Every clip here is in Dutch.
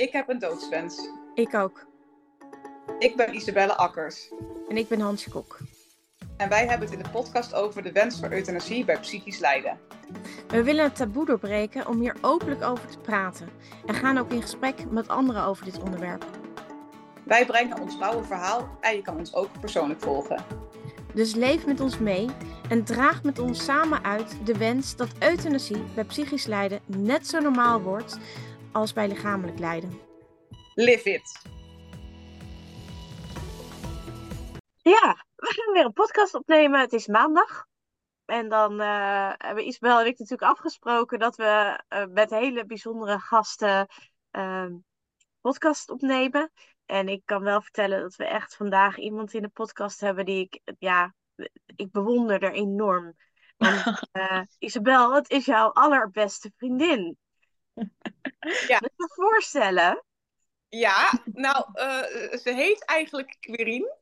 Ik heb een doodswens. Ik ook. Ik ben Isabelle Akkers. En ik ben Hansje Kok. En wij hebben het in de podcast over de wens voor euthanasie bij psychisch lijden. We willen het taboe doorbreken om hier openlijk over te praten. En gaan ook in gesprek met anderen over dit onderwerp. Wij brengen ons rauwe verhaal en je kan ons ook persoonlijk volgen. Dus leef met ons mee en draag met ons samen uit de wens dat euthanasie bij psychisch lijden net zo normaal wordt als bij lichamelijk lijden. Live it! Ja, we gaan weer een podcast opnemen. Het is maandag. En dan uh, hebben Isabel en ik natuurlijk afgesproken dat we uh, met hele bijzondere gasten uh, podcast opnemen. En ik kan wel vertellen dat we echt vandaag iemand in de podcast hebben die ik, ja, ik bewonder er enorm. Want Isabel, het is jouw allerbeste vriendin. Ja. Moet je me voorstellen? Ja, nou, ze heet eigenlijk Quirin.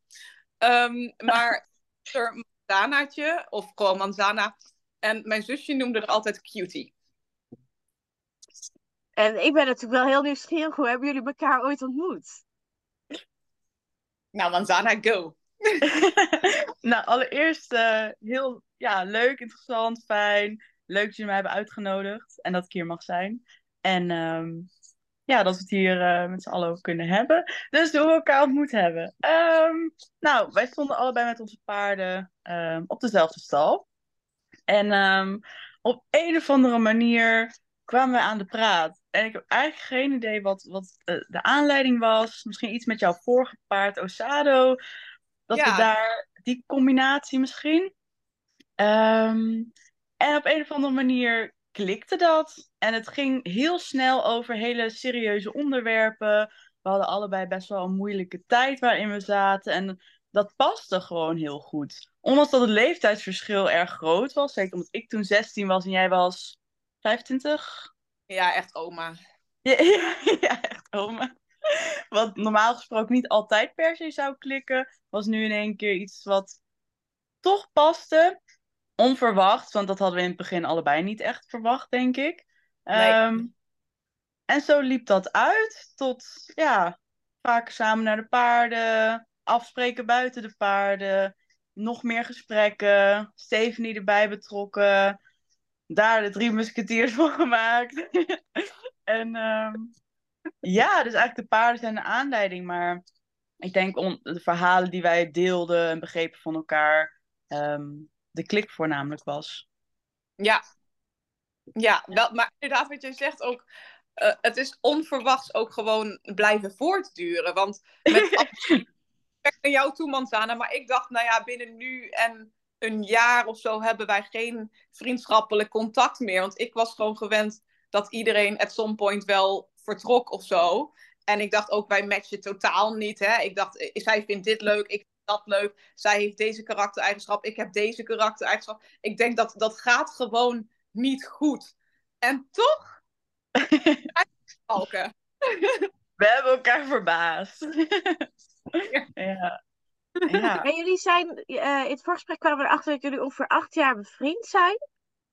Um, maar er Manzanaatje, of gewoon Manzana. En mijn zusje noemde er altijd Cutie. En ik ben natuurlijk wel heel nieuwsgierig. Hoe hebben jullie elkaar ooit ontmoet? Nou, Manzana, go! nou, allereerst uh, heel ja, leuk, interessant, fijn. Leuk dat jullie mij hebben uitgenodigd en dat ik hier mag zijn. En um, ja, dat we het hier uh, met z'n allen over kunnen hebben. Dus hoe we elkaar ontmoet hebben. Um, nou, wij stonden allebei met onze paarden um, op dezelfde stal. En op een of andere manier kwamen we aan de praat. En ik heb eigenlijk geen idee wat, wat uh, de aanleiding was. Misschien iets met jouw vorige paard, Osado. Dat ja. we daar, die combinatie misschien. En op een of andere manier klikte dat. En het ging heel snel over hele serieuze onderwerpen. We hadden allebei best wel een moeilijke tijd waarin we zaten. En dat paste gewoon heel goed. Ondanks dat het leeftijdsverschil erg groot was. Zeker omdat ik toen 16 was en jij was 25. Ja, echt oma. Ja, ja, echt oma. Wat normaal gesproken niet altijd per se zou klikken, was nu in één keer iets wat toch paste onverwacht, want dat hadden we in het begin allebei niet echt verwacht, denk ik. Nee. Um, en zo liep dat uit tot, ja, vaker samen naar de paarden, afspreken buiten de paarden, nog meer gesprekken, Stephanie erbij betrokken, daar de drie musketiers voor gemaakt. en um, ja, dus eigenlijk de paarden zijn de aanleiding, maar ik denk on- de verhalen die wij deelden en begrepen van elkaar, um, de klik voornamelijk was. Ja, ja wel, maar inderdaad wat jij zegt ook, uh, het is onverwachts ook gewoon blijven voortduren. Want met naar jou toe, Manzana, maar ik dacht, nou ja, binnen nu en een jaar of zo hebben wij geen vriendschappelijk contact meer. Want ik was gewoon gewend dat iedereen at some point wel vertrok of zo. En ik dacht ook, wij matchen totaal niet. Hè? Ik dacht, zij vindt dit leuk, ik dat leuk. Zij heeft deze karaktereigenschap. Ik heb deze karaktereigenschap. Ik denk dat dat gaat gewoon niet goed. En toch. We hebben elkaar verbaasd. ja. ja. ja. En jullie zijn, uh, in het voorgesprek kwamen we erachter dat jullie ongeveer acht jaar bevriend zijn.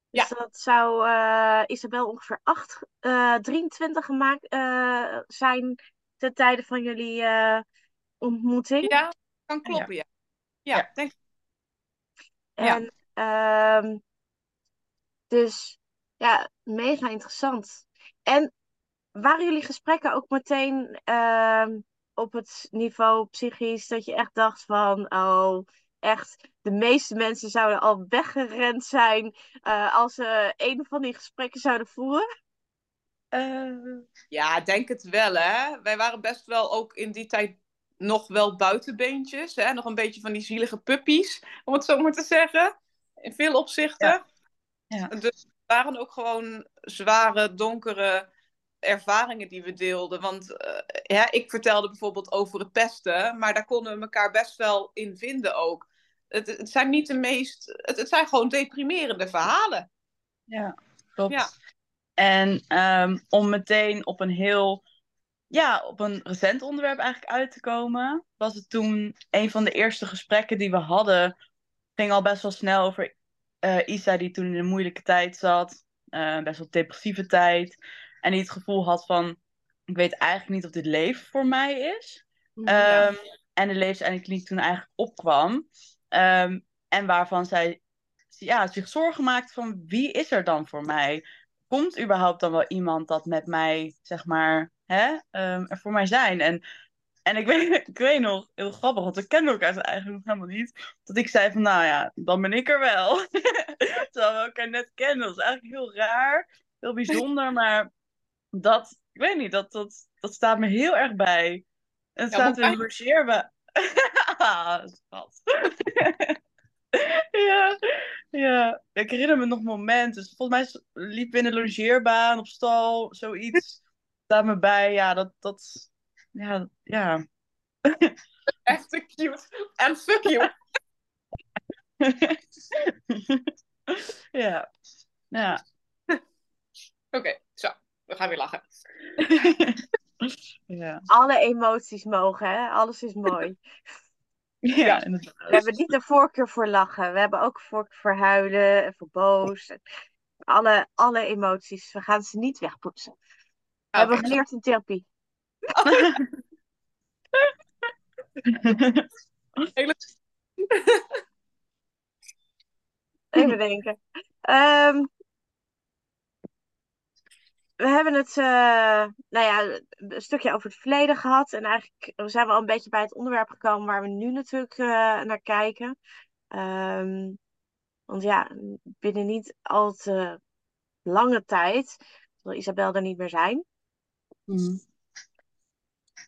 Dus ja. dat zou uh, Isabel ongeveer acht, uh, 23 gemaakt zijn ten tijde van jullie ontmoeting. Ja, kan kloppen, ja. Ja, ja denk En, ja. Um, dus ja, mega interessant. En waren jullie gesprekken ook meteen uh, op het niveau psychisch dat je echt dacht van, oh, echt, de meeste mensen zouden al weggerend zijn uh, als ze een van die gesprekken zouden voeren? Uh, ja, denk het wel, hè. Wij waren best wel ook in die tijd nog wel buitenbeentjes. Hè? Nog een beetje van die zielige puppies, om het zo maar te zeggen. In veel opzichten. Ja. Ja. Dus het waren ook gewoon zware, donkere ervaringen die we deelden. Want uh, ja, ik vertelde bijvoorbeeld over het pesten, maar daar konden we elkaar best wel in vinden ook. Het, het zijn niet de meest. Het, het, zijn gewoon deprimerende verhalen. Ja, klopt. Ja. En um, om meteen op een heel ja, op een recent onderwerp eigenlijk uit te komen, was het toen een van de eerste gesprekken die we hadden. Ging al best wel snel over uh, Isa, die toen in een moeilijke tijd zat, uh, best wel depressieve tijd. En die het gevoel had van: ik weet eigenlijk niet of dit leven voor mij is. Ja. Ehm, en de levenseindkliniek toen eigenlijk opkwam. Ehm, en waarvan zij ja, zich zorgen maakt van wie is er dan voor mij? Komt überhaupt dan wel iemand dat met mij, zeg maar, hè, ehm, er voor mij zijn? En, en ik, weet, ik weet nog, heel grappig, want we kennen elkaar eigenlijk nog helemaal niet. Dat ik zei van, nou ja, dan ben ik er wel. Terwijl we elkaar net kennen. Dat is eigenlijk heel raar, heel bijzonder, maar dat, ik weet niet, dat, dat, dat staat me heel erg bij. En het Ja, staat hoe in logeerbaar. Schat. ja, ja, ik herinner me nog momenten. Dus volgens mij liep we in de logeerbaan op stal, zoiets. Staat me bij, ja, dat, dat, ja, ja. Echt te cute. En fuck you. ja, ja. Oké, zo. We gaan weer lachen. ja. Alle emoties mogen, hè? Alles is mooi. Ja, inderdaad. We hebben niet de voorkeur voor lachen. We hebben ook voorkeur voor huilen en voor boos. Alle, alle emoties. We gaan ze niet wegpoetsen. We hebben Oké. geleerd in therapie. Even denken. Ehm, we hebben het eh, nou ja, een stukje over het verleden gehad. En eigenlijk zijn we al een beetje bij het onderwerp gekomen waar we nu natuurlijk eh, naar kijken. Ehm, want ja, binnen niet al te lange tijd zal Isabel er niet meer zijn.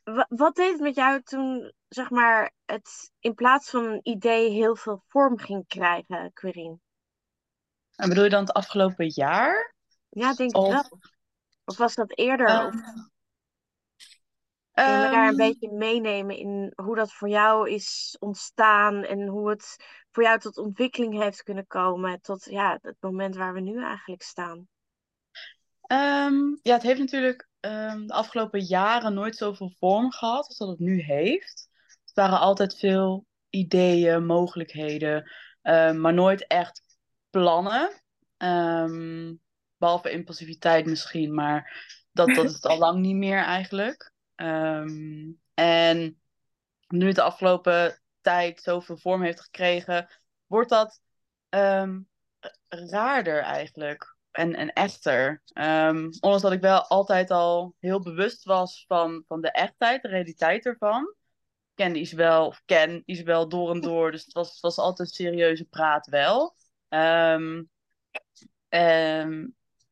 Wa- wat deed het met jou toen, zeg maar, het in plaats van een idee heel veel vorm ging krijgen, Quirine? En bedoel je dan het afgelopen jaar? Ja, denk ik Of, wel. Of was dat eerder? Ehm, Of kun je me daar een ehm, beetje meenemen in hoe dat voor jou is ontstaan en hoe het voor jou tot ontwikkeling heeft kunnen komen tot ja, het moment waar we nu eigenlijk staan? Ehm, ja, het heeft natuurlijk ehm, de afgelopen jaren nooit zoveel vorm gehad als dat het nu heeft. Het waren altijd veel ideeën, mogelijkheden, ehm, maar nooit echt plannen. Ehm, behalve impulsiviteit misschien, maar dat, dat is het al lang niet meer eigenlijk. En nu het de afgelopen tijd zoveel vorm heeft gekregen, wordt dat raarder eigenlijk en, en echter. Ehm, ondanks dat ik wel altijd al heel bewust was van, van de echtheid, de realiteit ervan. Ik ken Isabel, of ken Isabel door en door, dus het was, het was altijd serieuze praat wel. Ehm,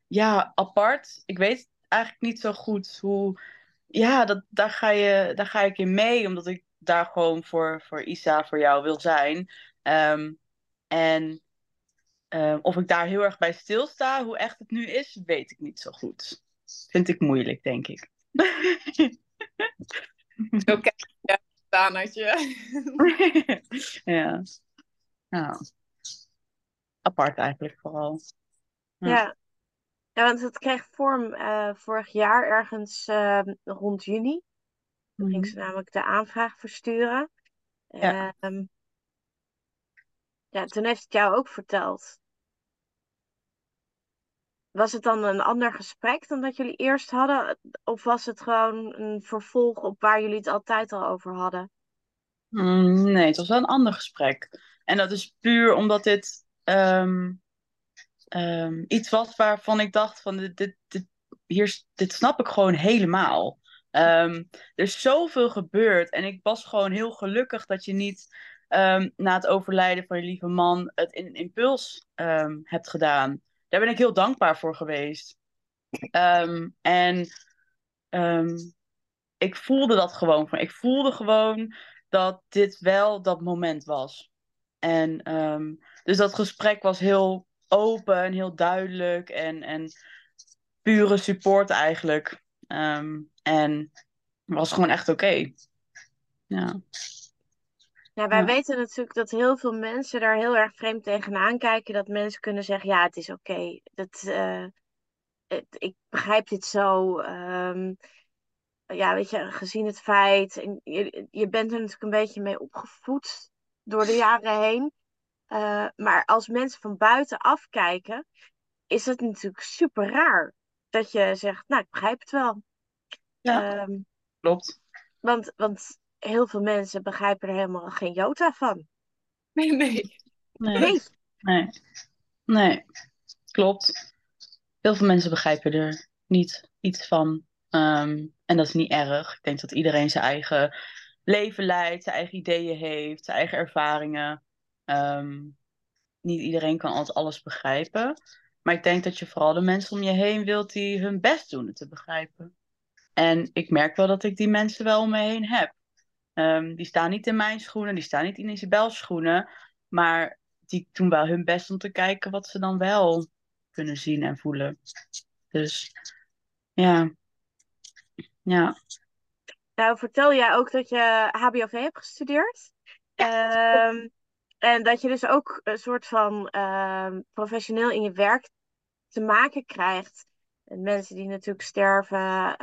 ja, apart. Ik weet eigenlijk niet zo goed hoe. Ja, dat, daar, ga je, daar ga ik in mee, omdat ik daar gewoon voor, voor Isa, voor jou wil zijn. En eh, of ik daar heel erg bij stilsta, hoe echt het nu is, weet ik niet zo goed. Vind ik moeilijk, denk ik. Oké, ja, Danaatje. ja. Nou. Apart eigenlijk vooral. Ja. Ja, ja want het kreeg vorm eh, vorig jaar ergens eh, rond juni. Toen ging ze namelijk de aanvraag versturen. Ja. Ehm, ja, toen heeft het jou ook verteld. Was het dan een ander gesprek dan dat jullie eerst hadden? Of was het gewoon een vervolg op waar jullie het altijd al over hadden? Mm, nee, het was wel een ander gesprek. En dat is puur omdat dit ehm, ehm, iets was waarvan ik dacht van dit, dit, hier, dit snap ik gewoon helemaal. Ehm, er is zoveel gebeurd en ik was gewoon heel gelukkig dat je niet na het overlijden van je lieve man het in een impuls hebt gedaan. Daar ben ik heel dankbaar voor geweest. Ehm, en ehm, ik voelde dat gewoon. van- Ik voelde gewoon dat dit wel dat moment was. En ehm, dus dat gesprek was heel open en heel duidelijk en, en pure support eigenlijk. En was gewoon echt oké. Ja. Ja, wij Ja. weten natuurlijk dat heel veel mensen daar heel erg vreemd tegenaan kijken. Dat mensen kunnen zeggen, ja, het is oké. Dat, eh, het- ik begrijp dit zo. ehm, ja, weet je, gezien het feit. En je, je bent er natuurlijk een beetje mee opgevoed door de jaren heen. Eh, maar als mensen van buiten afkijken, is het natuurlijk super raar. Dat je zegt, nou, ik begrijp het wel. Ja. Ehm, Klopt. want, want heel veel mensen begrijpen er helemaal geen jota van. Nee, nee. Nee. Nee. Nee. Nee. Klopt. Heel veel mensen begrijpen er niet iets van. Ehm, en dat is niet erg. Ik denk dat iedereen zijn eigen leven leidt, zijn eigen ideeën heeft, zijn eigen ervaringen. Ehm, niet iedereen kan altijd alles begrijpen. Maar ik denk dat je vooral de mensen om je heen wilt die hun best doen het te begrijpen. En ik merk wel dat ik die mensen wel om me heen heb. Ehm, die staan niet in mijn schoenen, die staan niet in Isabel's schoenen. Maar die doen wel hun best om te kijken wat ze dan wel kunnen zien en voelen. Dus ja. Ja. Nou, vertel jij ook dat je HBOV hebt gestudeerd. Ehm, en dat je dus ook een soort van ehm, professioneel in je werk te maken krijgt. Met mensen die natuurlijk sterven.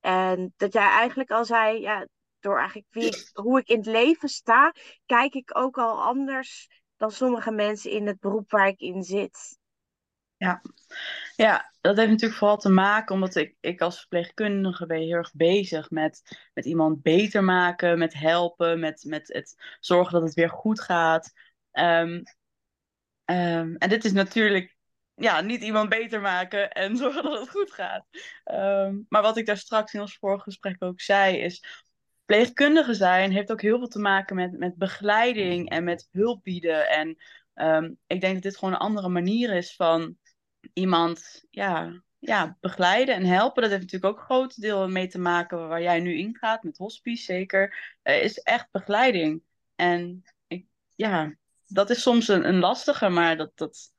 en dat jij eigenlijk al zei, ja, door eigenlijk wie ik- hoe ik in het leven sta, kijk ik ook al anders dan sommige mensen in het beroep waar ik in zit. Ja, dat heeft natuurlijk vooral te maken omdat ik, ik als verpleegkundige ben heel erg bezig met, met iemand beter maken, met helpen, met, met het zorgen dat het weer goed gaat. Ehm, ehm, en dit is natuurlijk ja, niet iemand beter maken en zorgen dat het goed gaat. Ehm, maar wat ik daar straks in ons vorige gesprek ook zei, is verpleegkundige zijn heeft ook heel veel te maken met, met begeleiding en met hulp bieden. En ehm, ik denk dat dit gewoon een andere manier is van iemand ja, ja, begeleiden en helpen. Dat heeft natuurlijk ook een groot deel mee te maken waar jij nu in gaat, met hospice zeker. Is echt begeleiding. En ik, ja, dat is soms een, een lastige, maar dat, dat,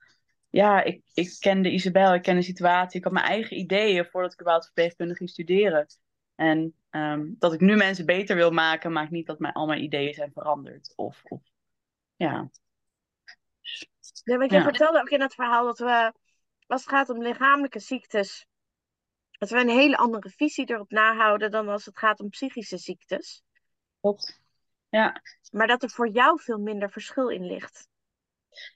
ja, ik, ik kende Isabel, ik ken de situatie, ik had mijn eigen ideeën voordat ik überhaupt verpleegkundige ging studeren. En ehm, dat ik nu mensen beter wil maken, maakt niet dat mijn, al mijn ideeën zijn veranderd. Of, of ja. Ja. vertelde ook in het verhaal dat we, als het gaat om lichamelijke ziektes, dat we een hele andere visie erop nahouden dan als het gaat om psychische ziektes. Klopt. Ja. Maar dat er voor jou veel minder verschil in ligt.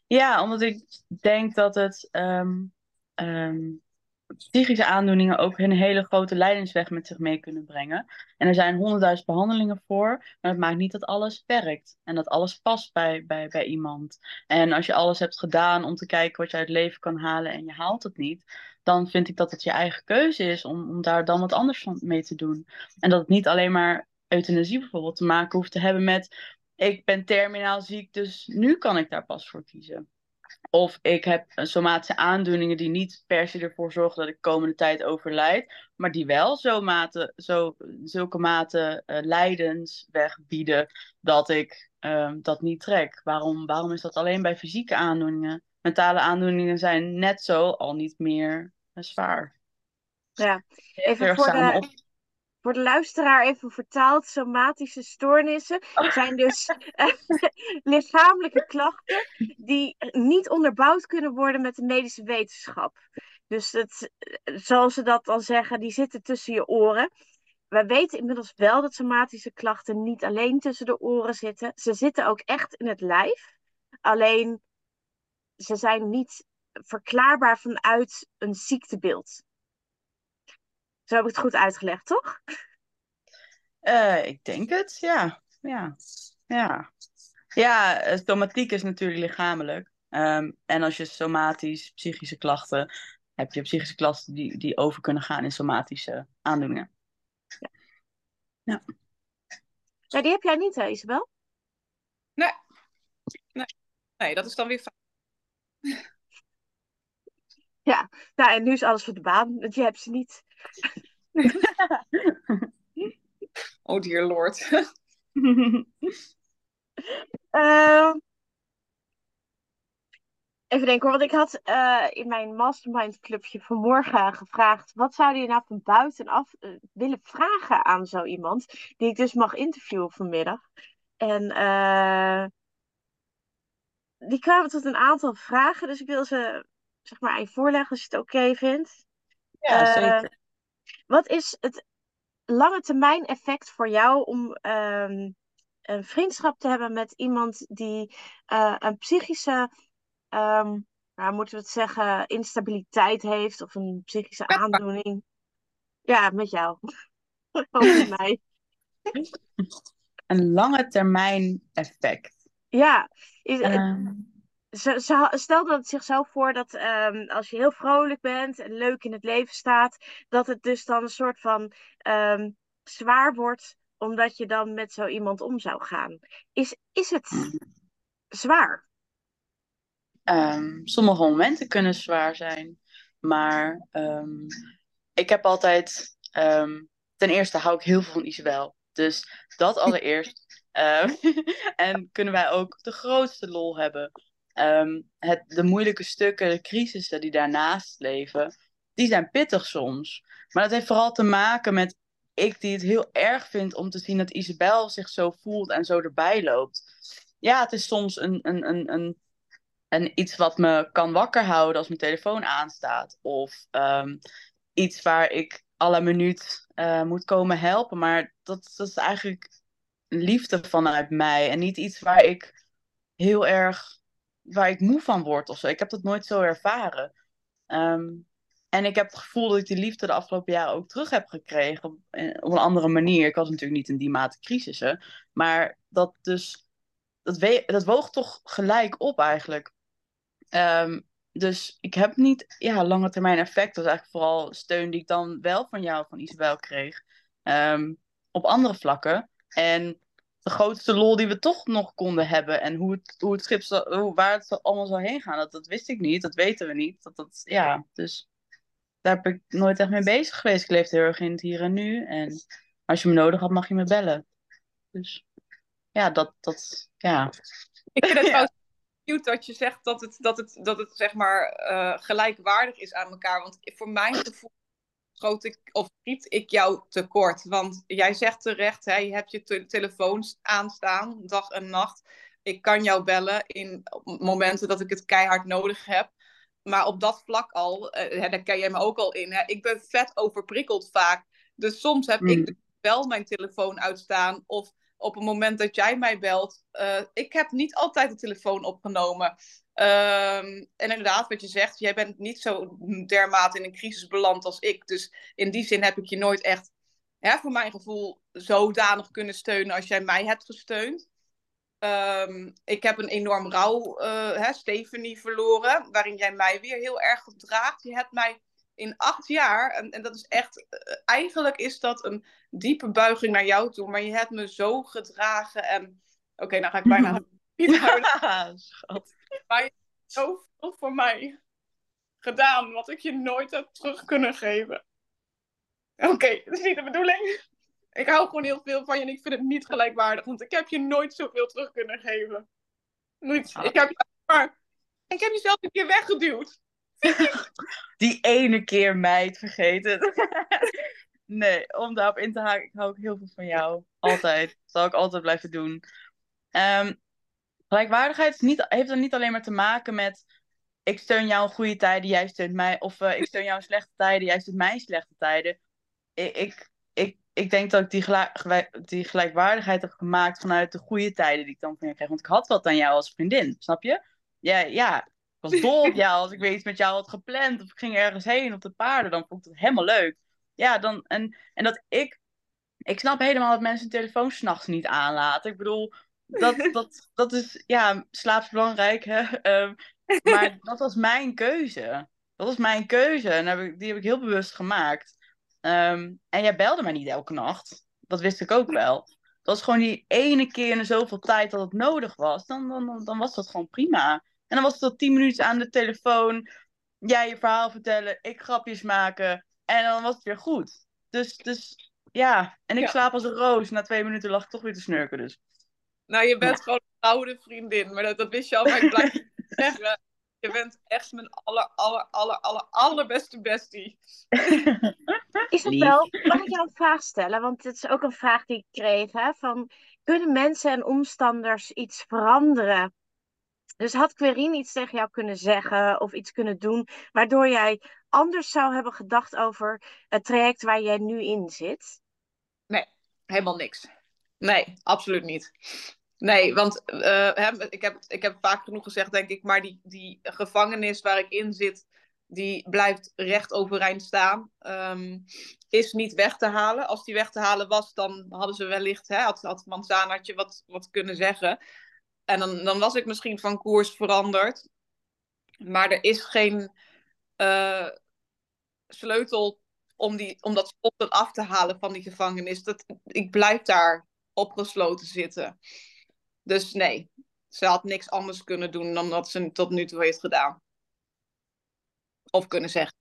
Ja, omdat ik denk dat het ehm, ehm, psychische aandoeningen ook een hele grote lijdensweg met zich mee kunnen brengen. En er zijn honderdduizend behandelingen voor, maar dat maakt niet dat alles werkt en dat alles past bij, bij, bij iemand. En als je alles hebt gedaan om te kijken wat je uit het leven kan halen en je haalt het niet, dan vind ik dat het je eigen keuze is om, om daar dan wat anders van mee te doen. En dat het niet alleen maar euthanasie bijvoorbeeld te maken hoeft te hebben met ik ben terminaal ziek, dus nu kan ik daar pas voor kiezen. Of ik heb somatische aandoeningen die niet per se ervoor zorgen dat ik komende tijd overlijd, maar die wel zo mate, zo, zulke mate eh, lijdensweg bieden dat ik ehm, dat niet trek. Waarom, waarom is dat alleen bij fysieke aandoeningen? Mentale aandoeningen zijn net zo, al niet meer eh, zwaar. Ja, even voor samen de, op. voor de luisteraar even vertaald. Somatische stoornissen zijn dus lichamelijke klachten die niet onderbouwd kunnen worden met de medische wetenschap. Dus het, zoals ze dat dan zeggen, die zitten tussen je oren. Wij weten inmiddels wel dat somatische klachten niet alleen tussen de oren zitten. Ze zitten ook echt in het lijf. Alleen ze zijn niet verklaarbaar vanuit een ziektebeeld. Zo heb ik het goed uitgelegd, toch? Eh, ik denk het, ja. Ja, ja. Ja, eh, somatiek is natuurlijk lichamelijk. Ehm, en als je somatisch, psychische klachten, heb je psychische klachten die, die over kunnen gaan in somatische aandoeningen. Ja, die heb jij niet, hè, Isabel? Nee. nee. Nee, dat is dan weer fijn. Nou, en nu is alles voor de baan, want je hebt ze niet. Oh dear lord. Ehm, even denken hoor, want ik had eh, in mijn mastermind clubje vanmorgen gevraagd, wat zou je nou van buitenaf eh, willen vragen aan zo iemand, die ik dus mag interviewen vanmiddag. En eh, die kwamen tot een aantal vragen, dus ik wil ze zeg maar aan je voorleggen als je het oké vindt. Ja, Eh, zeker. Wat is het lange termijn effect voor jou om ehm, een vriendschap te hebben met iemand die eh, een psychische, ehm, nou, moeten we het zeggen, instabiliteit heeft of een psychische aandoening? Ja, met jou. Met mij. Een lange termijn effect. Ja, is, Ehm, ze- ze- stel dat het zich zo voor dat ehm, als je heel vrolijk bent en leuk in het leven staat, dat het dus dan een soort van ehm, zwaar wordt omdat je dan met zo iemand om zou gaan. Is, is het zwaar? Ehm, sommige momenten kunnen zwaar zijn, maar ik heb altijd. ten eerste hou ik heel veel van Isabel. Dus dat allereerst. En kunnen wij ook de grootste lol hebben. Ehm, het, de moeilijke stukken, de crisissen die daarnaast leven, die zijn pittig soms. Maar dat heeft vooral te maken met ik die het heel erg vind om te zien dat Isabel zich zo voelt en zo erbij loopt. Ja, het is soms een, een, een, een en iets wat me kan wakker houden als mijn telefoon aanstaat. Of ehm, iets waar ik la minuut eh, moet komen helpen. Maar dat, dat is eigenlijk liefde vanuit mij. En niet iets waar ik heel erg waar ik moe van word of zo. Ik heb dat nooit zo ervaren. Ehm, en ik heb het gevoel dat ik die liefde de afgelopen jaren ook terug heb gekregen. Op, eh, een andere manier. Ik was natuurlijk niet in die mate crisissen. Maar dat dus. Dat, we, dat woog toch gelijk op eigenlijk. Ehm, dus ik heb niet ja, lange termijn effect. Dat is eigenlijk vooral steun die ik dan wel van jou, van Isabel, kreeg. Ehm, op andere vlakken. En de grootste lol die we toch nog konden hebben. En hoe het, hoe het schip, hoe, waar het zo- allemaal zou heen gaan, dat, dat wist ik niet. Dat weten we niet. Dat, dat, ja, dus daar ben ik nooit echt mee bezig geweest. Ik leefde heel erg in het hier en nu. En als je me nodig had, mag je me bellen. Dus ja, dat, dat ja. Ik vind het Ja. trouwens cute dat je zegt dat het, dat het, dat het zeg maar eh, gelijkwaardig is aan elkaar. Want voor mijn gevoel schoot ik, of schiet ik jou tekort. Want jij zegt terecht, hè, je hebt je te- telefoons aanstaan, dag en nacht. Ik kan jou bellen in momenten dat ik het keihard nodig heb. Maar op dat vlak al, eh, hè, daar ken jij me ook al in. Hè, ik ben vet overprikkeld vaak. Dus soms heb Mm. ik wel mijn telefoon uitstaan. Of op het moment dat jij mij belt. eh, ik heb niet altijd de telefoon opgenomen. Ehm, en inderdaad, wat je zegt, jij bent niet zo dermate in een crisis beland als ik. Dus in die zin heb ik je nooit echt, hè, voor mijn gevoel, zodanig kunnen steunen als jij mij hebt gesteund. Ehm, ik heb een enorm rouw, eh, hè, Stephanie verloren, waarin jij mij weer heel erg draagt. Je hebt mij in acht jaar, en, en dat is echt, eh, eigenlijk is dat een diepe buiging naar jou toe, maar je hebt me zo gedragen en, oké, nou ga ik bijna niet huilen Schat. zoveel voor mij gedaan, wat ik je nooit heb terug kunnen geven. Oké, dat is niet de bedoeling. Ik hou gewoon heel veel van je en ik vind het niet gelijkwaardig, want ik heb je nooit zoveel terug kunnen geven. Niet. Ik heb, je- maar, ik heb jezelf een keer weggeduwd. Die ene keer meid vergeten. nee, om daarop in te haken, ik hou ook heel veel van jou. Altijd. Zal ik altijd blijven doen. Ehm, gelijkwaardigheid niet, heeft dan niet alleen maar te maken met ik steun jou in goede tijden, jij steunt mij. Of eh, ik steun jou in slechte tijden, jij steunt mij in slechte tijden. Ik, ik, ik, denk dat ik die, die gelijkwaardigheid heb gemaakt vanuit de goede tijden die ik dan kreeg. Want ik had wat aan jou als vriendin, snap je? Ja, ja. Ik was dol op jou als ik weer iets met jou had gepland. Of ik ging ergens heen op de paarden. Dan vond ik het helemaal leuk. Ja, dan, en, en dat ik... Ik snap helemaal dat mensen hun telefoon s'nachts niet aanlaten. Ik bedoel, dat, dat, dat is... Ja, slaap is belangrijk, hè. Ehm, maar dat was mijn keuze. Dat was mijn keuze. En heb ik, die heb ik heel bewust gemaakt. Ehm, en jij belde mij niet elke nacht. Dat wist ik ook wel. Dat was gewoon die ene keer in zoveel tijd dat het nodig was. Dan, dan, dan- was dat gewoon prima. En dan was het tot tien minuten aan de telefoon. Jij je verhaal vertellen, ik grapjes maken. En dan was het weer goed. Dus, dus ja. En ik Ja. slaap als een roos. Na twee minuten lag ik toch weer te snurken. Dus. Nou, je bent gewoon een oude vriendin, maar dat, dat wist je al, maar ik blijf het zeggen. Je bent echt mijn aller, aller, aller, aller, allerbeste bestie. Isabel, mag ik jou een vraag stellen? Want het is ook een vraag die ik kreeg. Hè? Van, kunnen mensen en omstanders iets veranderen? Dus had Querine iets tegen jou kunnen zeggen of iets kunnen doen, waardoor jij anders zou hebben gedacht over het traject waar jij nu in zit? Helemaal niks. Nee, absoluut niet. Nee, want eh, ik, heb, ik heb vaak genoeg gezegd, denk ik, maar die, die gevangenis waar ik in zit, die blijft recht overeind staan. Ehm, is niet weg te halen. Als die weg te halen was, dan hadden ze wellicht, hè, had, had Manzanaatje wat, wat kunnen zeggen. En dan, dan was ik misschien van koers veranderd. Maar er is geen uh, sleutel om, die, om dat slot af te halen van die gevangenis. Dat, ik blijf daar opgesloten zitten. Dus nee, ze had niks anders kunnen doen dan dat ze tot nu toe heeft gedaan. Of kunnen zeggen.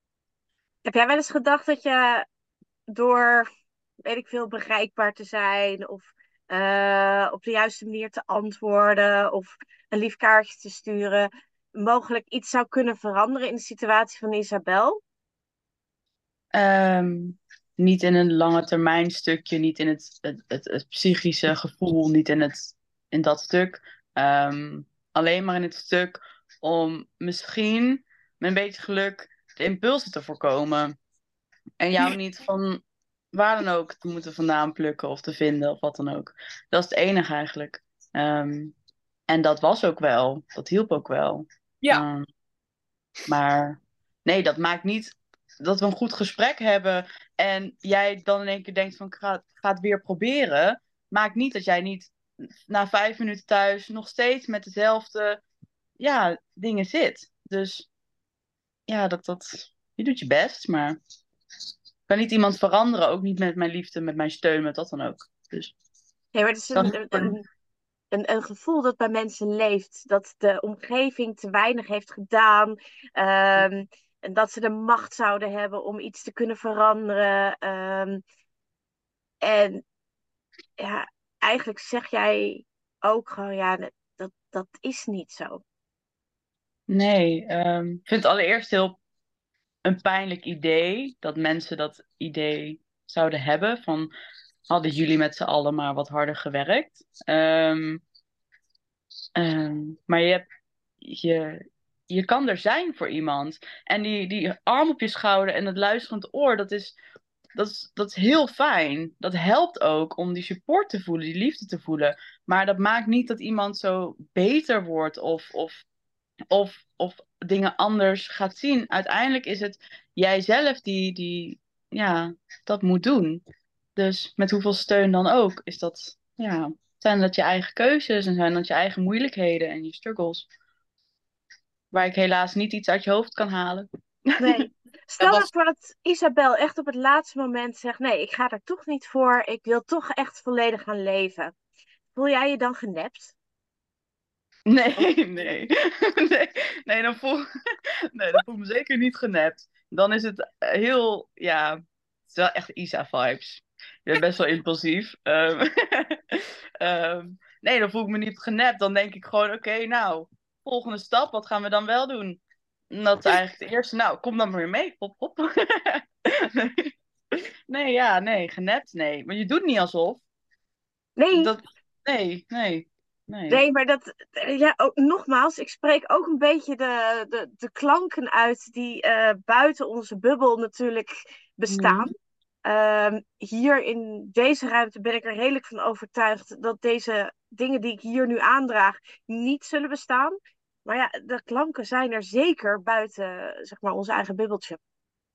Heb jij wel eens gedacht dat je door, weet ik veel, bereikbaar te zijn of uh, op de juiste manier te antwoorden of een lief kaartje te sturen, mogelijk iets zou kunnen veranderen in de situatie van Isabel? Um, niet in een lange termijn stukje, niet in het, het, het, het psychische gevoel, niet in, het, in dat stuk. Um, alleen maar in het stuk om misschien met een beetje geluk de impulsen te voorkomen. En jou niet van waar dan ook te moeten vandaan plukken of te vinden of wat dan ook. Dat is het enige eigenlijk. Um, en dat was ook wel. Dat hielp ook wel. Ja. Um, maar nee, dat maakt niet dat we een goed gesprek hebben en jij dan in één keer denkt van ik ga, ga het weer proberen. Maakt niet dat jij niet na vijf minuten thuis nog steeds met dezelfde ja, dingen zit. Dus ja, dat, dat, je doet je best, maar kan niet iemand veranderen. Ook niet met mijn liefde, met mijn steun, met dat dan ook. Dus, ja, maar het is een, een, een, een, gevoel dat bij mensen leeft. Dat de omgeving te weinig heeft gedaan. Um, en dat ze de macht zouden hebben om iets te kunnen veranderen. Um, en ja, eigenlijk zeg jij ook gewoon, ja, dat, dat is niet zo. Nee, um, ik vind het allereerst heel een pijnlijk idee dat mensen dat idee zouden hebben van hadden jullie met z'n allen maar wat harder gewerkt. Um, um, maar je, hebt, je, je kan er zijn voor iemand. En die, die arm op je schouder en het luisterend oor, dat is, dat, is, dat is heel fijn. Dat helpt ook om die support te voelen, die liefde te voelen. Maar dat maakt niet dat iemand zo beter wordt of, of, of, of dingen anders gaat zien. Uiteindelijk is het jijzelf die, die ja, dat moet doen. Dus met hoeveel steun dan ook, is dat, ja, zijn dat je eigen keuzes en zijn dat je eigen moeilijkheden en je struggles. Waar ik helaas niet iets uit je hoofd kan halen. Nee. Stel dat dat Isabel echt op het laatste moment zegt: Nee, ik ga er toch niet voor. Ik wil toch echt volledig gaan leven. Voel jij je dan genept? Nee, nee. nee, nee, dan voel, nee, dan voel ik me zeker niet genept. Dan is het heel, ja, het is wel echt Isa-vibes. Je bent best wel impulsief. Um, um, nee, dan voel ik me niet genept. Dan denk ik gewoon, oké, nou, volgende stap, wat gaan we dan wel doen? En dat is eigenlijk het eerste. Nou, kom dan maar weer mee. Hop, hop. nee. nee, ja, nee, genept, nee. Maar je doet niet alsof. Nee. Dat, nee, nee. Nee. nee, maar dat, ja, ook, nogmaals, ik spreek ook een beetje de, de, de klanken uit die uh, buiten onze bubbel natuurlijk bestaan. Mm. Um, hier in deze ruimte ben ik er redelijk van overtuigd dat deze dingen die ik hier nu aandraag niet zullen bestaan. Maar ja, de klanken zijn er zeker buiten zeg maar, ons eigen bubbeltje.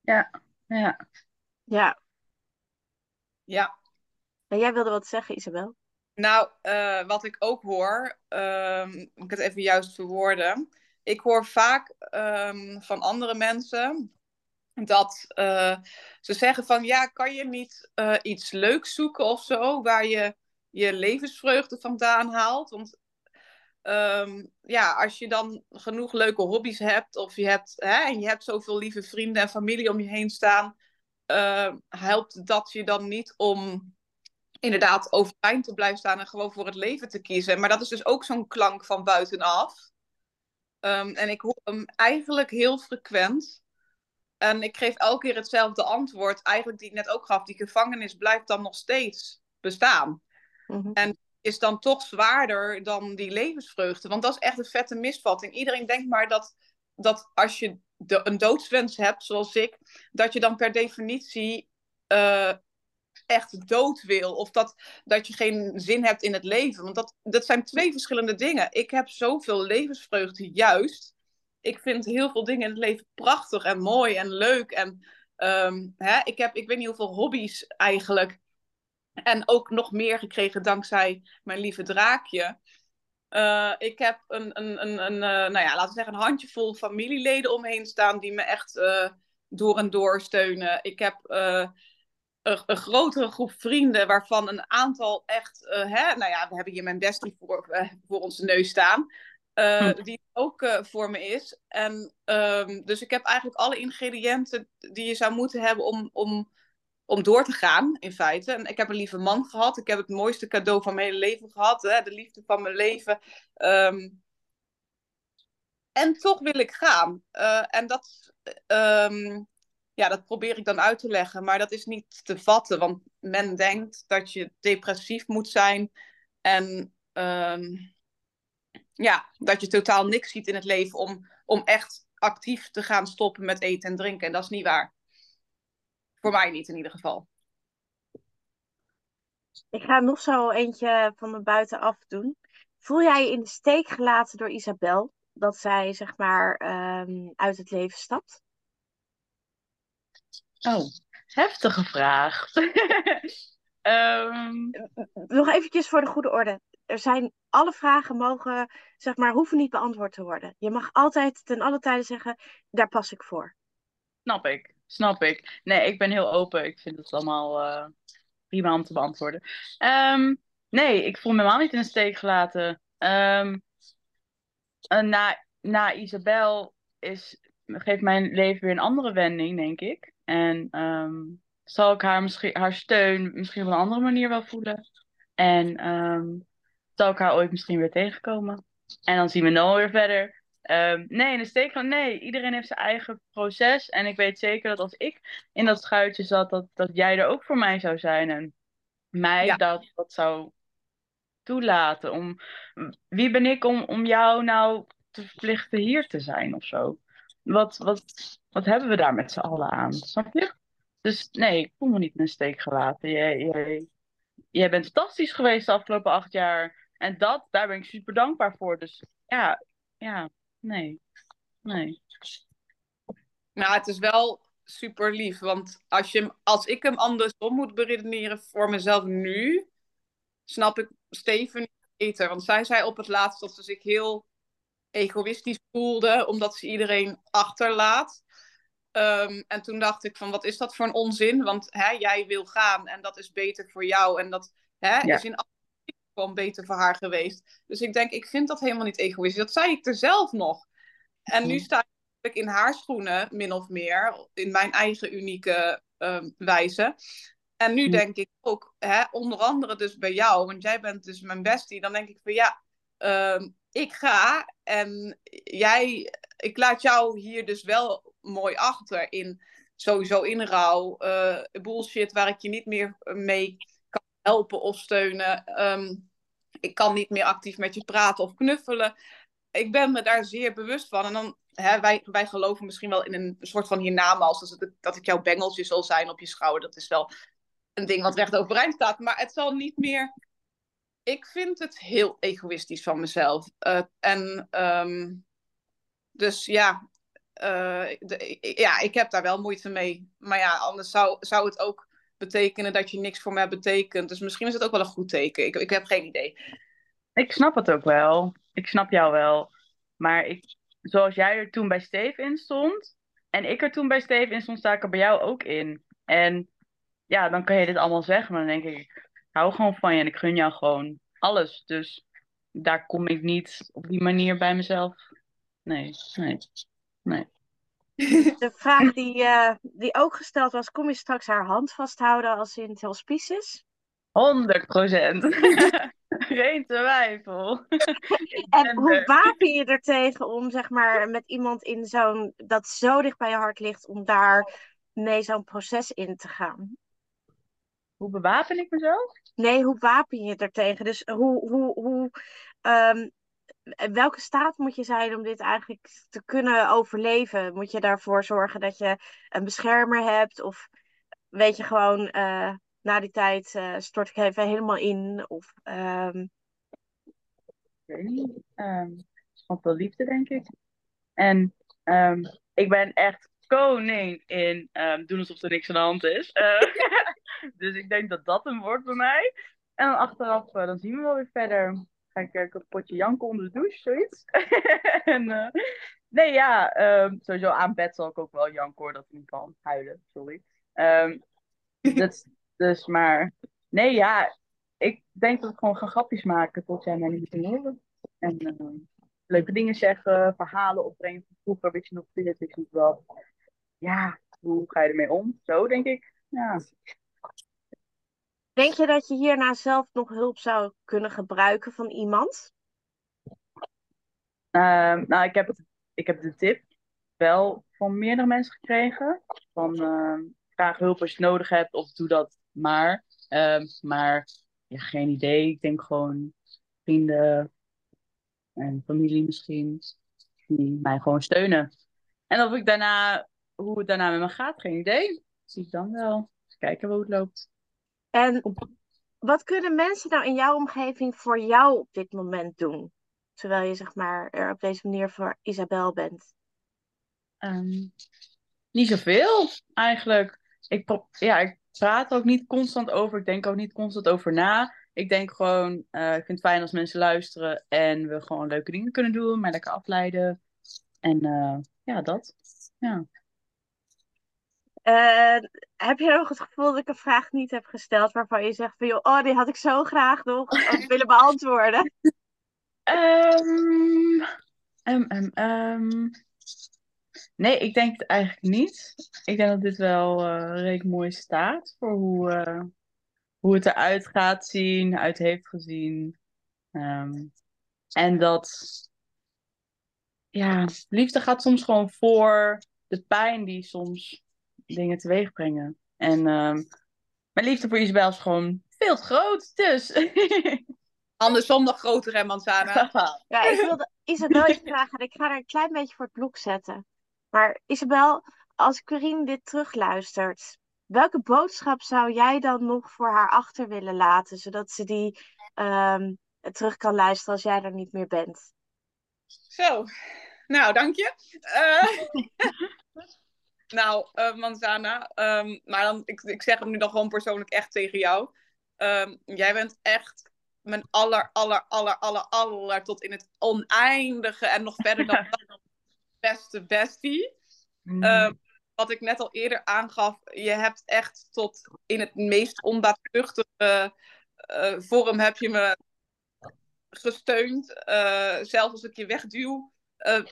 Ja, ja. Ja. Ja. En jij wilde wat zeggen, Isabel? Nou, uh, wat ik ook hoor, um, ik het even juist verwoorden. Ik hoor vaak um, van andere mensen dat uh, ze zeggen van ja, kan je niet uh, iets leuks zoeken of zo, waar je je levensvreugde vandaan haalt? Want um, ja, als je dan genoeg leuke hobby's hebt, of je hebt, hè, en je hebt zoveel lieve vrienden en familie om je heen staan, uh, helpt dat je dan niet om inderdaad overeind te blijven staan en gewoon voor het leven te kiezen. Maar dat is dus ook zo'n klank van buitenaf. Um, en ik hoor hem eigenlijk heel frequent. En ik geef elke keer hetzelfde antwoord, eigenlijk die ik net ook gaf. Die gevangenis blijft dan nog steeds bestaan. Mm -hmm. En is dan toch zwaarder dan die levensvreugde. Want dat is echt een vette misvatting. Iedereen denkt maar dat, dat als je een doodswens hebt, zoals ik, dat je dan per definitie uh, echt dood wil. Of dat, dat je geen zin hebt in het leven. Want dat, dat zijn twee verschillende dingen. Ik heb zoveel levensvreugde juist. ik vind heel veel dingen in het leven prachtig en mooi en leuk. En ehm, hè, ik heb, ik weet niet hoeveel hobby's eigenlijk. En ook nog meer gekregen dankzij mijn lieve draakje. Uh, ik heb een, een, een, een uh, nou ja, laten we zeggen, een handjevol familieleden omheen staan die me echt uh, door en door steunen. Ik heb een, een, grotere groep vrienden waarvan een aantal echt, hè, nou ja, we hebben hier mijn bestie voor, voor onze neus staan. Hm. Die ook voor me is. En um, dus ik heb eigenlijk alle ingrediënten die je zou moeten hebben om, om om door te gaan, in feite. En ik heb een lieve man gehad. Ik heb het mooiste cadeau van mijn hele leven gehad. Hè? De liefde van mijn leven. Ehm, en toch wil ik gaan. Uh, en dat, um, ja, dat probeer ik dan uit te leggen. Maar dat is niet te vatten. Want men denkt dat je depressief moet zijn. En um, ja, dat je totaal niks ziet in het leven om, om echt actief te gaan stoppen met eten en drinken. En dat is niet waar. Voor mij niet in ieder geval. Ik ga nog zo eentje van de buitenaf doen. Voel jij je in de steek gelaten door Isabel? Dat zij, zeg maar, um, uit het leven stapt? Oh, heftige vraag. um... Nog eventjes voor de goede orde. Er zijn, alle vragen mogen, zeg maar, hoeven niet beantwoord te worden. Je mag altijd ten alle tijden zeggen, daar pas ik voor. Snap ik. Snap ik. Nee, ik ben heel open. Ik vind het allemaal uh, prima om te beantwoorden. Um, nee, ik voel me helemaal niet in de steek gelaten. Um, na, na Isabel is, geeft mijn leven weer een andere wending, denk ik. En um, zal ik haar, misschien, haar steun misschien op een andere manier wel voelen. En zal ik haar ooit misschien weer tegenkomen. En dan zien we Noah weer verder. Um, nee, in de steek van nee, iedereen heeft zijn eigen proces. En ik weet zeker dat als ik in dat schuitje zat, dat, dat jij er ook voor mij zou zijn. En mij dat, dat zou toelaten. Om, wie ben ik om, om jou nou te verplichten hier te zijn of zo? Wat, wat, wat hebben we daar met z'n allen aan? Snap je? Dus nee, ik voel me niet in de steek gelaten. Jij, jij, jij bent fantastisch geweest de afgelopen acht jaar. En dat, daar ben ik super dankbaar voor. Dus ja, ja, Nee. Nee. Nou, het is wel super lief. Want als, je, als ik hem andersom moet beredeneren voor mezelf nu, snap ik Steven beter. Want zij zei op het laatst dat ze zich heel egoïstisch voelde, omdat ze iedereen achterlaat. Um, en toen dacht ik van, wat is dat voor een onzin? Want hè, jij wil gaan en dat is beter voor jou. En dat hè, is in gewoon beter voor haar geweest. Dus ik denk, ik vind dat helemaal niet egoïstisch. Dat zei ik er zelf nog. En nu sta ik in haar schoenen, min of meer, in mijn eigen unieke uh, wijze. En nu denk ik ook, hè, onder andere dus bij jou, want jij bent dus mijn bestie, dan denk ik van ja, uh, ik ga en jij, ik laat jou hier dus wel mooi achter in sowieso in rouw, uh, bullshit waar ik je niet meer mee helpen of steunen. Um, ik kan niet meer actief met je praten of knuffelen. Ik ben me daar zeer bewust van. En dan, hè, wij, wij geloven misschien wel in een soort van hiernamaals. Dus dat, ik jouw bengeltje zal zijn op je schouder. Dat is wel een ding wat recht overeind staat. Maar het zal niet meer... Ik vind het heel egoïstisch van mezelf. Uh, en um, dus ja, uh, de, ja, ik heb daar wel moeite mee. Maar ja, anders zou, zou het ook betekenen dat je niks voor mij betekent. Dus misschien is het ook wel een goed teken. Ik, ik heb geen idee. Ik snap het ook wel. Ik snap jou wel. Maar ik, zoals jij er toen bij Steve in stond. En ik er toen bij Steve in stond, sta ik er bij jou ook in. En ja, dan kan je dit allemaal zeggen. Maar dan denk ik, ik hou gewoon van je en ik gun jou gewoon alles. Dus daar kom ik niet op die manier bij mezelf. Nee, nee, nee. De vraag die, uh, die ook gesteld was: kom je straks haar hand vasthouden als ze in het hospice is? 100 procent. Geen twijfel. en hoe wapen je er tegen om zeg maar met iemand in zo'n dat zo dicht bij je hart ligt om daar mee zo'n proces in te gaan? Hoe bewapen ik mezelf? Nee, hoe wapen je er tegen? Dus hoe, hoe, hoe um, welke staat moet je zijn om dit eigenlijk te kunnen overleven? Moet je daarvoor zorgen dat je een beschermer hebt? Of weet je gewoon, uh, na die tijd uh, stort ik even helemaal in? Of, um... Ik weet niet. Um, wel liefde, denk ik. En ehm, ik ben echt koning in ehm, doen alsof er niks aan de hand is. Eh, dus ik denk dat dat een wordt bij mij. En dan achteraf, dan zien we wel weer verder. Ga ik uh, een potje janken onder de douche, zoiets. en, nee, ja, um, sowieso aan bed zal ik ook wel janken hoor, dat ik niet kan huilen, sorry. Um, dus, dus, maar, nee, ja, ik denk dat ik gewoon gaan grapjes maken tot jij mij niet meer horen. En leuke dingen zeggen, verhalen opbrengen. Vroeger wist je nog dit, wist je nog wel ja, hoe ga je ermee om? Zo denk ik. Ja. Denk je dat je hierna zelf nog hulp zou kunnen gebruiken van iemand? Uh, nou, ik heb, ik heb de tip wel van meerdere mensen gekregen. Van vraag hulp als je nodig hebt of doe dat maar. Uh, maar ja, geen idee. Ik denk gewoon vrienden en familie misschien die mij gewoon steunen. En of ik daarna hoe het daarna met me gaat, geen idee. Zie ik dan wel. kijken hoe het loopt. En wat kunnen mensen nou in jouw omgeving voor jou op dit moment doen? Terwijl je zeg maar er op deze manier voor Isabel bent. Um, niet zoveel eigenlijk. Ik, ja, ik praat ook niet constant over. Ik denk ook niet constant over na. Ik denk gewoon, uh, ik vind het fijn als mensen luisteren en we gewoon leuke dingen kunnen doen, maar lekker afleiden. En uh, ja, dat. Ja. Uh, heb je nog het gevoel dat ik een vraag niet heb gesteld waarvan je zegt van joh, oh, die had ik zo graag nog willen beantwoorden? Um, um, um, nee, ik denk het eigenlijk niet. Ik denk dat dit wel uh, redelijk mooi staat voor hoe, uh, hoe het eruit gaat zien, uit heeft gezien. en dat ja, liefde gaat soms gewoon voor de pijn die soms dingen teweeg brengen. En um, mijn liefde voor Isabel is gewoon veel te groot, dus. Andersom nog groter, hè, Manzana? ja, ik wilde Isabel iets vragen. Ik ga er een klein beetje voor het blok zetten. Maar Isabel, als Corine dit terugluistert, welke boodschap zou jij dan nog voor haar achter willen laten, zodat ze die um, terug kan luisteren als jij er niet meer bent? Zo, nou, dank je. Uh, Nou, uh, Manzana, um, maar dan, ik, ik zeg hem nu dan gewoon persoonlijk echt tegen jou. Um, jij bent echt mijn aller, aller, aller, aller, aller tot in het oneindige en nog verder dan dat beste bestie. Mm. Um, wat ik net al eerder aangaf, je hebt echt tot in het meest onbaatzuchtige uh, vorm heb je me gesteund. Uh, zelfs als ik je wegduw, uh,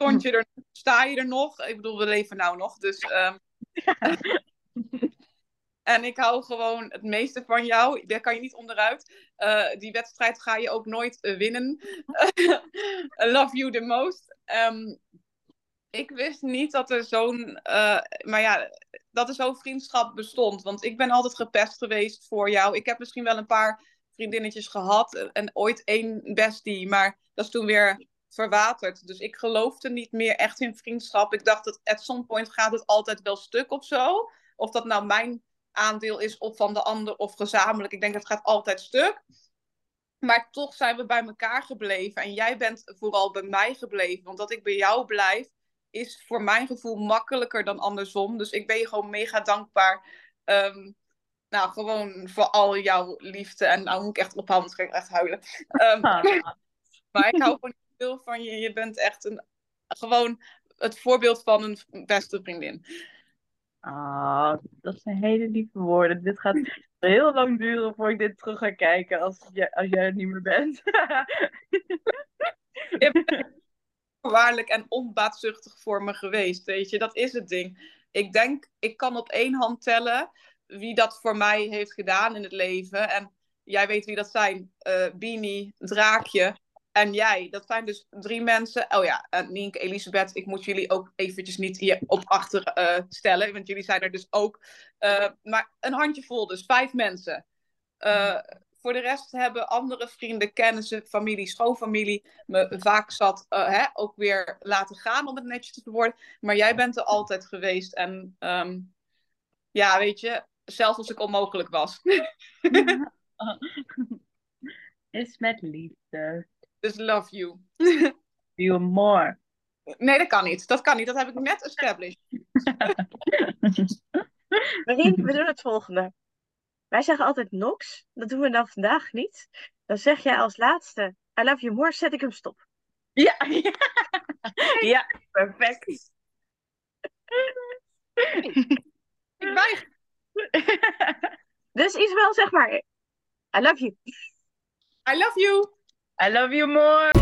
Stond je er, sta je er nog? Ik bedoel, we leven nou nog, dus... Um... en ik hou gewoon het meeste van jou. Daar kan je niet onderuit. Uh, die wedstrijd ga je ook nooit uh, winnen. I love you the most. Um, ik wist niet dat er zo'n... Uh, maar ja, dat er zo'n vriendschap bestond. Want ik ben altijd gepest geweest voor jou. Ik heb misschien wel een paar vriendinnetjes gehad. En ooit één bestie. Maar dat is toen weer verwaterd. Dus ik geloofde niet meer echt in vriendschap. Ik dacht dat at some point gaat het altijd wel stuk of zo. Of dat nou mijn aandeel is of van de ander of gezamenlijk. Ik denk het gaat altijd stuk. Maar toch zijn we bij elkaar gebleven. En jij bent vooral bij mij gebleven. Want dat ik bij jou blijf, is voor mijn gevoel makkelijker dan andersom. Dus ik ben je gewoon mega dankbaar. Um, nou, gewoon voor al jouw liefde. En nou moet ik echt ophouden, want ik echt huilen. Um, maar ik hou gewoon veel van je. Je bent echt een, gewoon het voorbeeld van een beste vriendin. Ah, dat zijn hele lieve woorden. Dit gaat heel lang duren voordat ik dit terug ga kijken als, je, als jij er niet meer bent. waarlijk en onbaatzuchtig voor me geweest, weet je. Dat is het ding. Ik denk, ik kan op één hand tellen wie dat voor mij heeft gedaan in het leven. En jij weet wie dat zijn. Uh, Bini, Draakje en jij. Dat zijn dus drie mensen. Oh ja, en Nienke, Elisabeth, ik moet jullie ook eventjes niet hier op achter uh, stellen, want jullie zijn er dus ook. Uh, maar een handjevol, dus vijf mensen. Uh, voor de rest hebben andere vrienden, kennissen, familie, schoonfamilie me vaak zat hè, ook weer laten gaan om het netjes te verwoorden. Maar jij bent er altijd geweest. En um, ja, weet je, zelfs als ik onmogelijk was. Is met liefde. Dus love you. you more. Nee, dat kan niet. Dat kan niet. Dat heb ik net established. Marien, we doen het volgende. Wij zeggen altijd Nox. Dat doen we dan vandaag niet. Dan zeg jij als laatste, I love you more, zet ik hem stop. Ja, ja. ja perfect. Ik weiger. Dus Isabel, zeg maar, I love you. I love you. I love you more.